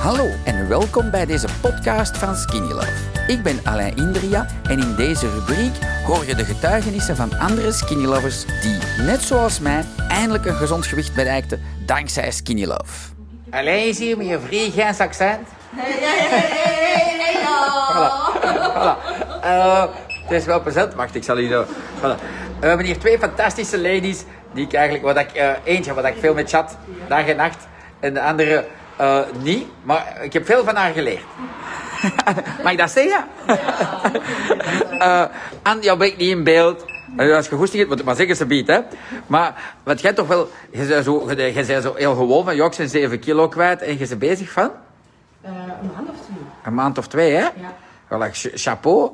Hallo en welkom bij deze podcast van Skinny Love. Ik ben Alain Indria en in deze rubriek hoor je de getuigenissen van andere Skinny Lovers die, net zoals mij, eindelijk een gezond gewicht bereikten dankzij Skinny Love. Alain is hier met je Vries accent. Hey, hey, hey, Voilà. Eh, het is wel present. Wacht, ik zal u zo... Voilà. We hebben hier twee fantastische ladies die ik eigenlijk... Wat ik, eh, eentje wat ik veel met chat, dag en nacht. En de andere eh, niet. Maar ik heb veel van haar geleerd. Mag ik dat zeggen? Eh Anne, jou ben ik niet in beeld. Eh, Als je goesting hebt, moet het maar zeggen ze biedt, hè. Maar wat jij toch wel... Je bent zo, je bent zo heel gewoon van... Zijn 7 kilo kwijt en je bent bezig van... Eh, een maand of twee. Een maand of twee, hè? Ja. Voilà, ch- chapeau.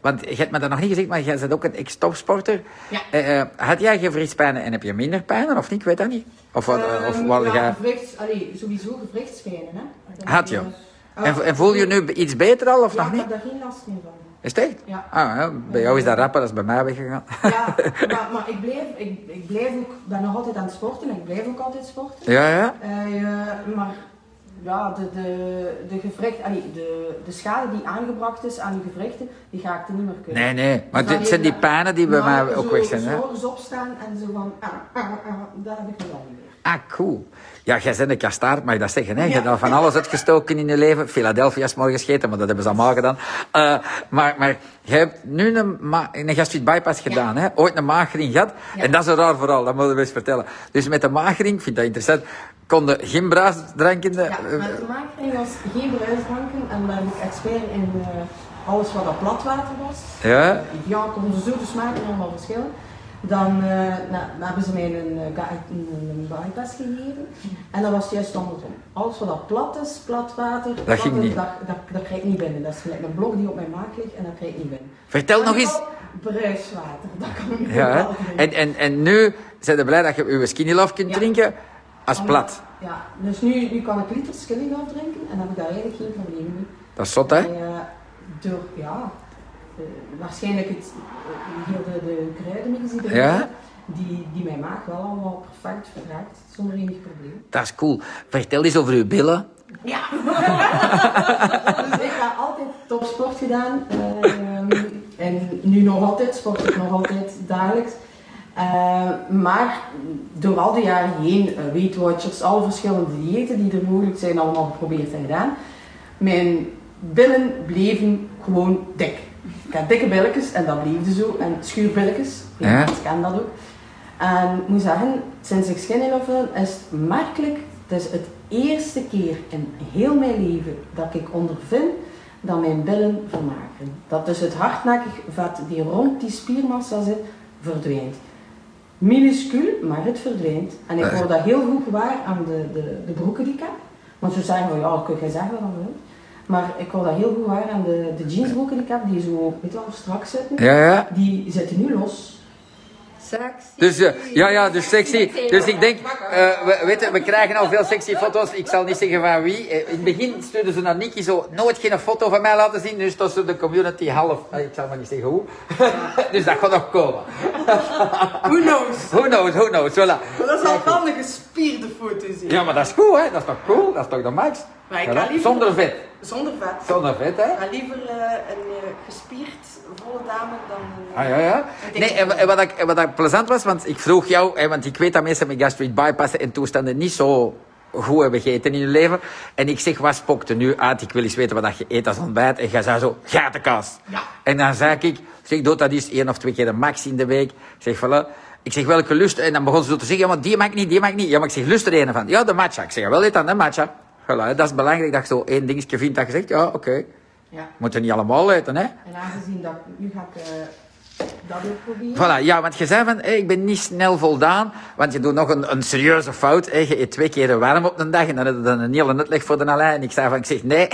Want je hebt me dat nog niet gezegd, maar jij bent ook een ex-topsporter. Ja. Eh, eh, had jij gewrichtspijnen en heb je minder pijnen, of niet? Ik weet dat niet. Of, wat, eh, of Ehm, wat ja, jij... gewrichts, allee, sowieso gewrichtspijnen, hè. Had je? En, en voel je nu iets beter al, of Ja, nog ik niet? heb daar geen last meer van. Is het echt? Ja. Ah, ja, bij jou is dat rapper, dat is bij mij weggegaan. Ja, maar, maar ik, blijf, ik, ik blijf ook, ben nog altijd aan het sporten en ik blijf ook altijd sporten. ja, ja. Eh, maar ja, de, de, de, gewricht, allee, de, de schade die aangebracht is aan de gewrichten, die ga ik er niet meer kunnen. Nee, nee. Maar Dus dit zijn die pijnen die bij Maar mij ook weg zijn, hè? Zo opstaan en zo van, ah, ah, ah, dat heb ik nog niet meer. Ah, cool. Ja, jij bent een kastaard, mag ik dat zeggen. Hè? Je hebt al van alles uitgestoken in je leven. Philadelphia is morgen gescheten, maar dat hebben ze allemaal gedaan. Eh, maar, maar je hebt nu een, ma- een gastric bypass gedaan. Hè? Ooit een magering gehad. Ja. En dat is raar vooral, dat moeten we eens vertellen. Dus met de magering, ik vind dat interessant, konden geen bruisdrank in de... Ja, met de makering was geen bruisdranken en daar heb ik expert in eh, alles wat dat platwater was. Ja? Ja, konden ze zo de smaken allemaal verschillen. Dan, eh, nou, dan hebben ze mij een, eh, een, een bypass gegeven. En dat was juist andersom. Alles wat dat plat is, plat water, Dat plat ging niet. Dat, dat, dat krijg ik niet binnen. Dat is gelijk een blok die op mijn maak ligt en dat krijg ik niet binnen. Vertel nog En eens... Bruiswater, dat kan ik Ja, wel drinken. en, en, en nu zijn we blij dat je je skinny love kunt Ja. drinken als plat. Ja, dus nu, nu kan ik liters skinny love drinken en dan heb ik daar eigenlijk geen probleem mee. Dat is zot, hè? Eh, door, ja, eh, waarschijnlijk het, eh, de, de kruidenmix die erin Ja? die, die mijn maag wel allemaal perfect verdraagt, zonder enig probleem. Dat is cool. Vertel eens over uw billen. Ja! dus ik heb altijd topsport gedaan. ehm, en nu nog altijd, sport ik nog altijd dagelijks. Eh, maar door al die jaren heen, eh, Weight Watchers, alle verschillende diëten die er mogelijk zijn, allemaal geprobeerd en gedaan. Mijn billen bleven gewoon dik. Ik had dikke billetjes en dat bleef zo. En schuurbilletjes, Ja. ja. ik ken dat ook. En ik moet zeggen, sinds ik love ben, is het merkelijk. Het is het eerste keer in heel mijn leven dat ik ondervind dat mijn billen vermageren. Dat dus het hardnekkig vet die rond die spiermassa zit, verdwijnt. Minuscuul, maar het verdwijnt. En ik Eh. word dat heel goed waar aan de, de, de broeken die ik heb. Want ze zeggen van ja, dat kun je zeggen wat je wilt. Maar ik word dat heel goed waar aan de, de jeansbroeken die ik heb, die zo, weet je wel, strak zitten. Ja, ja. Die zitten nu los. Sexy. Dus eh, ja, ja, dus sexy. Dus ik denk, eh, we, weet je, we krijgen al veel sexy foto's. Ik zal niet zeggen van wie. In het begin stuurden ze naar Nicky zo nooit geen foto van mij laten zien. Dus tot ze de community half. Ik zal maar niet zeggen hoe. dus dat gaat nog komen. Who knows? Who knows, who knows. Voilà. Dat is al wel een gespierde foto zien. Ja, maar dat is goed, hè? Dat is toch cool? Dat is toch de max? Maar ik Voilà. ga liever- Zonder vet. Zonder vet. Zonder vet, hè? Maar liever eh, een eh, gespierd volle dame dan een... Ah ja, ja. Nee, en, wa- en wat, ik, en wat ik plezant was, want ik vroeg jou, hè, want ik weet dat mensen met gastric bypass en toestanden niet zo goed hebben gegeten in hun leven. En ik zeg, wat spokt er nu uit? Ik wil eens weten wat dat je eet als ontbijt. En jij zei zo, gatenkaas. Ja. En dan zei ik, zeg, doe dat eens één of twee keer de max in de week. Ik zeg, voilà. Ik zeg, welke lust? En dan begon ze zo te zeggen, ja, maar die mag ik niet, die mag ik niet. Ja, maar ik zeg, lust er een van? Ja, de matcha. Ik zeg, wel eet dan de matcha. Voilà, dat is belangrijk dat je zo één dingetje vindt dat je zegt, ja, oké. Ja. Moeten niet allemaal eten, hè? En aangezien dat... Nu ga ik eh, dat ook proberen. Voilà, ja, want je zei van, hé, ik ben niet snel voldaan, want je doet nog een, een serieuze fout. Hé, je eet twee keer warm op een dag en dan heb je dan een hele uitleg voor de Alain. En ik zei van, ik zeg nee.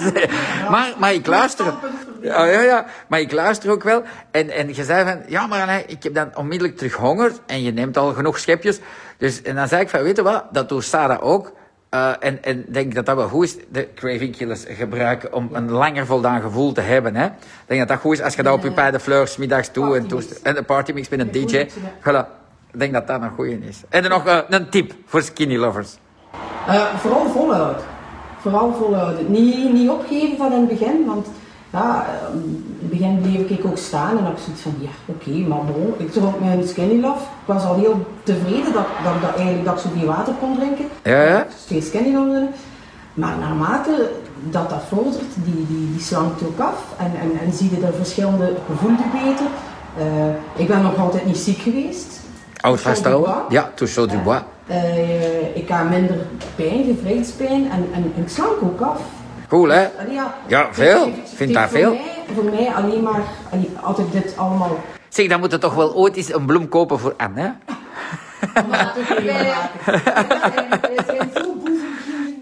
maar, maar ik luister. Ja, ja, ja, maar ik luister ook wel. En, en je zei van, ja, maar Alain, ik heb dan onmiddellijk terug honger en je neemt al genoeg schepjes. Dus, en dan zei ik van, weet je wat, dat doet Sarah ook. Eh, en en denk dat dat wel goed is, de craving killers gebruiken om een langer voldaan gevoel te hebben. Hè. Ik denk dat dat goed is als je dat op je bij de fleurs middags toe en, toest- en een partymix met een Een DJ. Voilà. Ik denk dat dat een goeie is. En dan nog eh, een tip voor skinny lovers. Eh, vooral volhoud. vooral volhouden. Niet, niet opgeven van in het begin, want ja, eh, in het begin bleef ik ook staan en had ik zoiets van, ja, oké, maar bon. Ik trok mijn skinny love. Ik was al heel tevreden dat, dat, dat, eigenlijk, dat ik zoveel water kon drinken. Ja, ja. Twee skinny love. Maar naarmate dat dat vordert, die, die, die slankt ook af en, en, en zie je er verschillende gevoelden beter. Eh, ik ben nog altijd niet ziek geweest. Oud vasthouden? Ja, touche du bois. Eh, ik heb minder pijn, gewrichtspijn en, en, en ik slank ook af. Cool, hè? Ja, veel. Vind daar veel. Voor mij alleen maar, ik dit allemaal... Zeg, dan moet je toch wel ooit eens een bloem kopen voor Anne, hè?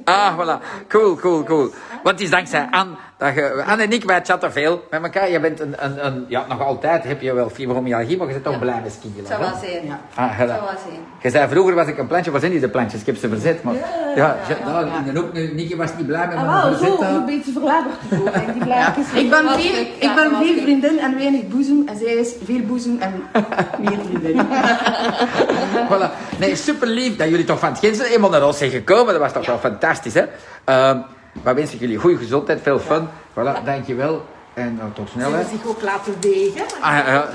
Ah, voilà. Cool, cool, cool. Want het is dankzij Anne dat je... Anne en ik, wij chatten veel met elkaar. Je bent een, een, een... Ja, nog altijd heb je wel fibromyalgie, maar je bent toch blij met skiën. Het zou wel zijn. Ja. Ah, Het voilà. zou wel zijn. Je zei vroeger was ik een plantje, was in die de plantjes, ik heb ze verzet, maar... Ja, ja, nou, in de hoek, nu, Nicky was niet blij met mijn Ah, verzet. zo hè. een beetje. En die blaadjes. Ik ben, veel, ik, ben veel vriendin en weinig boezem. En zij is veel boezem en meer vriendin. Voilà. Nee, super lief dat jullie toch van het Ginsen eenmaal naar ons zijn gekomen. Dat was toch wel fantastisch, hè? Ehm maar wens ik jullie goede gezondheid, veel fun. Voilà, dankjewel. En nou, tot snel, Ze zich ook laten wegen. Ah, ja, ja.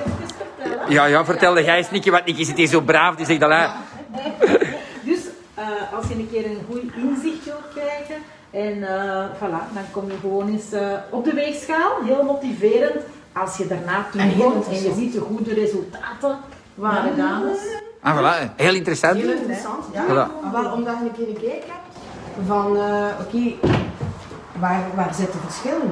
Ja, ja, vertelde jij eens, Nicky, want Nicky zit hier zo braaf. Die zegt al, hè. Dus eh, als je een keer een goed inzicht wilt krijgen, en eh, voilà, dan kom je gewoon eens eh, op de weegschaal. Heel motiverend. Als je daarna terugkomt en je ziet de goede resultaten waren dames. Ah, voilà. Heel interessant. Heel interessant, ja. Voilà. Wel omdat je een keer gekeken hebt van, eh, oké, waar, waar zitten verschillen?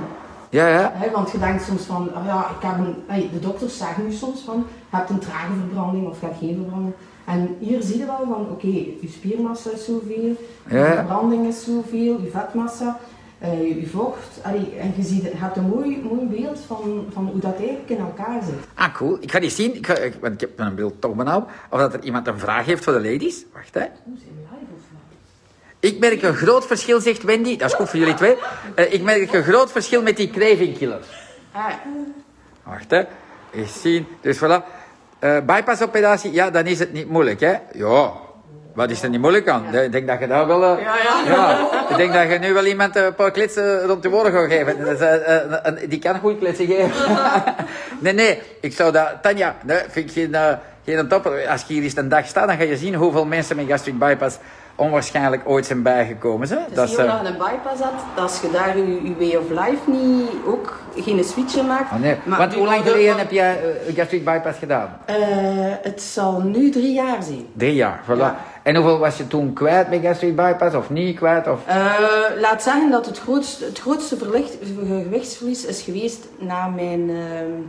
Ja, ja. Want je denkt soms van, oh ja, ik heb een, hey, de dokters zeggen nu soms van, je hebt een trage verbranding of je hebt geen verbranding. En hier zie je wel van, oké, je spiermassa is zoveel, je Ja. verbranding is zoveel, je vetmassa, eh, je, je vocht. Allee, en je, ziet, je hebt een mooi, mooi beeld van, van hoe dat eigenlijk in elkaar zit. Ah, cool. Ik ga die zien. Ik, ga, ik, want ik heb mijn beeld toch benauwd. Of dat er iemand een vraag heeft voor de ladies. Wacht, hè. Ik merk een groot verschil, zegt Wendy. Dat is goed voor jullie twee. Eh, ik merk een groot verschil met die craving killers. Ah, Wacht, hè. Eens zien. Dus voilà. Eh bypassoperatie, ja, dan is het niet moeilijk, hè. Ja. Wat is er niet moeilijk aan? Ik denk dat je daar wel... eh, ja, Ik denk dat je nu wel iemand een paar klitsen rond de woorden gaat geven. Een- die kan goed klitsen geven. nee, nee. Ik zou dat... Tanja, nee, vind ik geen, geen topper. Als je hier eens een dag staat, dan ga je zien hoeveel mensen met gastric bypass onwaarschijnlijk ooit zijn bijgekomen. Hè? Is Dat is, eh, je een bypass hebt, dat als je daar je, je way of life niet ook geen switch maakt. oh, nee. Maar Want hoe lang geleden heb jij eh, gastric bypass gedaan? Eh, het zal nu drie jaar zijn. Drie jaar, voilà. Ja. En hoeveel was je toen kwijt met gastric bypass of niet kwijt? Of... Eh, laat zeggen dat het grootste, het grootste verlicht, gewichtsverlies is geweest na mijn,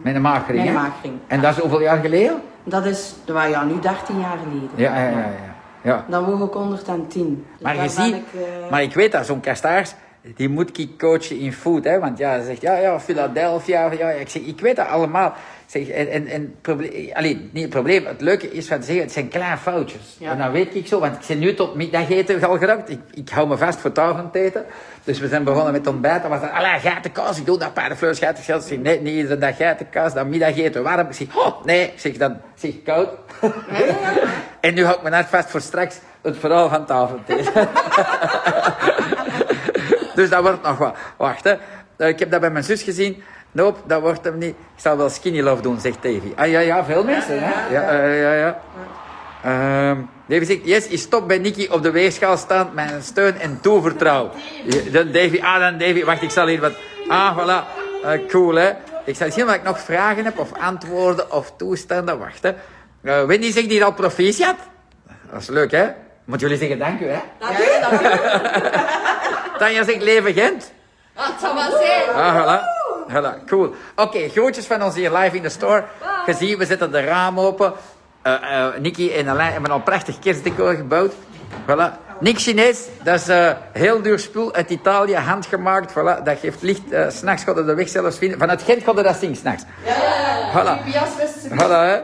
eh, een maagring, mijn hè? maagring. En dat is hoeveel jaar geleden? Dat is, nou ja, nu 13 jaar geleden. Ja, ja, ja. ja. Ja. Dan woog ik 110. Dus Maar je ziet, ik, eh, maar ik weet dat zo'n kastaars, die moet ik coachen in food, hè? Want ja, hij zegt, ja, ja, Philadelphia, ja, ja. Ik zeg, ik weet dat allemaal. Zeg, en, en, en probleem, allee, niet het probleem, het leuke is van te zeggen, het zijn kleine foutjes. Ja. En dan weet ik zo, want ik ben nu tot middageten al geraakt. Ik, ik hou me vast voor het avondeten. Dus we zijn begonnen met ontbijt. Dan was dat, allee, geitenkaas, ik doe dat paardenvlees, geitenkaas. Ik zeg, nee, niet iedere dag geitenkaas, dan middageten warm. Ik zeg, oh, nee, ik zeg, dan zeg koud. en nu hou ik me net vast voor straks het verhaal van het avondeten. Dus dat wordt nog wat. Wacht, hè. Eh, Ik heb dat bij mijn zus gezien. Nope, dat wordt hem niet. Ik zal wel skinny love doen, zegt Davy. Ah ja, ja, veel mensen, hè? Ja, eh, ja, ja. Ehm, Davy zegt, yes, is stop bij Nicky op de weegschaal staan, mijn steun en toevertrouwen. Ja, Dan Davy, ah, dan Davy, wacht, ik zal hier wat... Ah, voilà. Eh, cool, hè? Ik zal zien of ik nog vragen heb, of antwoorden, of toestanden. Wacht, hè. Eh, Wendy zegt hier al proficiat. Dat is leuk, hè? Moet jullie zeggen dank u, hè? Tanja zegt leven Gent. Ah, het zou wel zijn. Ah, voilà. Voilà, cool. Oké, groetjes van ons hier live in de store. Gezien, we zetten de raam open. Eh eh Nicky en Alain hebben al prachtig kerstdecor gebouwd. Voilà. Niks Chinees, dat is eh, heel duur spul uit Italië, handgemaakt. Voilà. Dat geeft licht. eh, s S'nachts gaat de weg zelfs vinden. Vanuit Gent gaat dat zien, s'nachts. Ja, ja, ja. Voilà. Voilà, hè.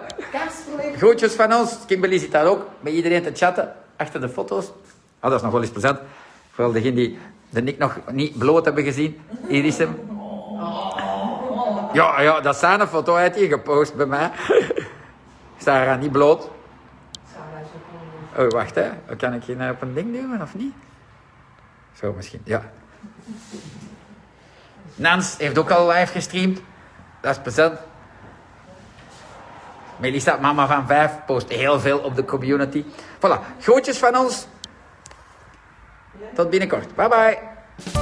Groetjes van ons. Kimberly zit daar ook met iedereen te chatten achter de foto's. Oh, dat is nog wel eens plezant. Vooral degenen die de Nick nog niet bloot hebben gezien. Hier is hem. Ja, ja, dat is zijn foto uit hier gepost bij mij. Sarah niet bloot. Oh, wacht hè. Kan ik hier op een ding duwen of niet? Zo misschien, ja. Nans heeft ook al live gestreamd. Dat is plezant. Melissa, mama van vijf, post heel veel op de community. Voilà, groetjes van ons. Tot binnenkort. Bye bye.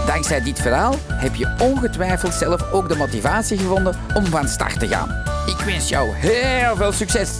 Dankzij dit verhaal heb je ongetwijfeld zelf ook de motivatie gevonden om van start te gaan. Ik wens jou heel veel succes.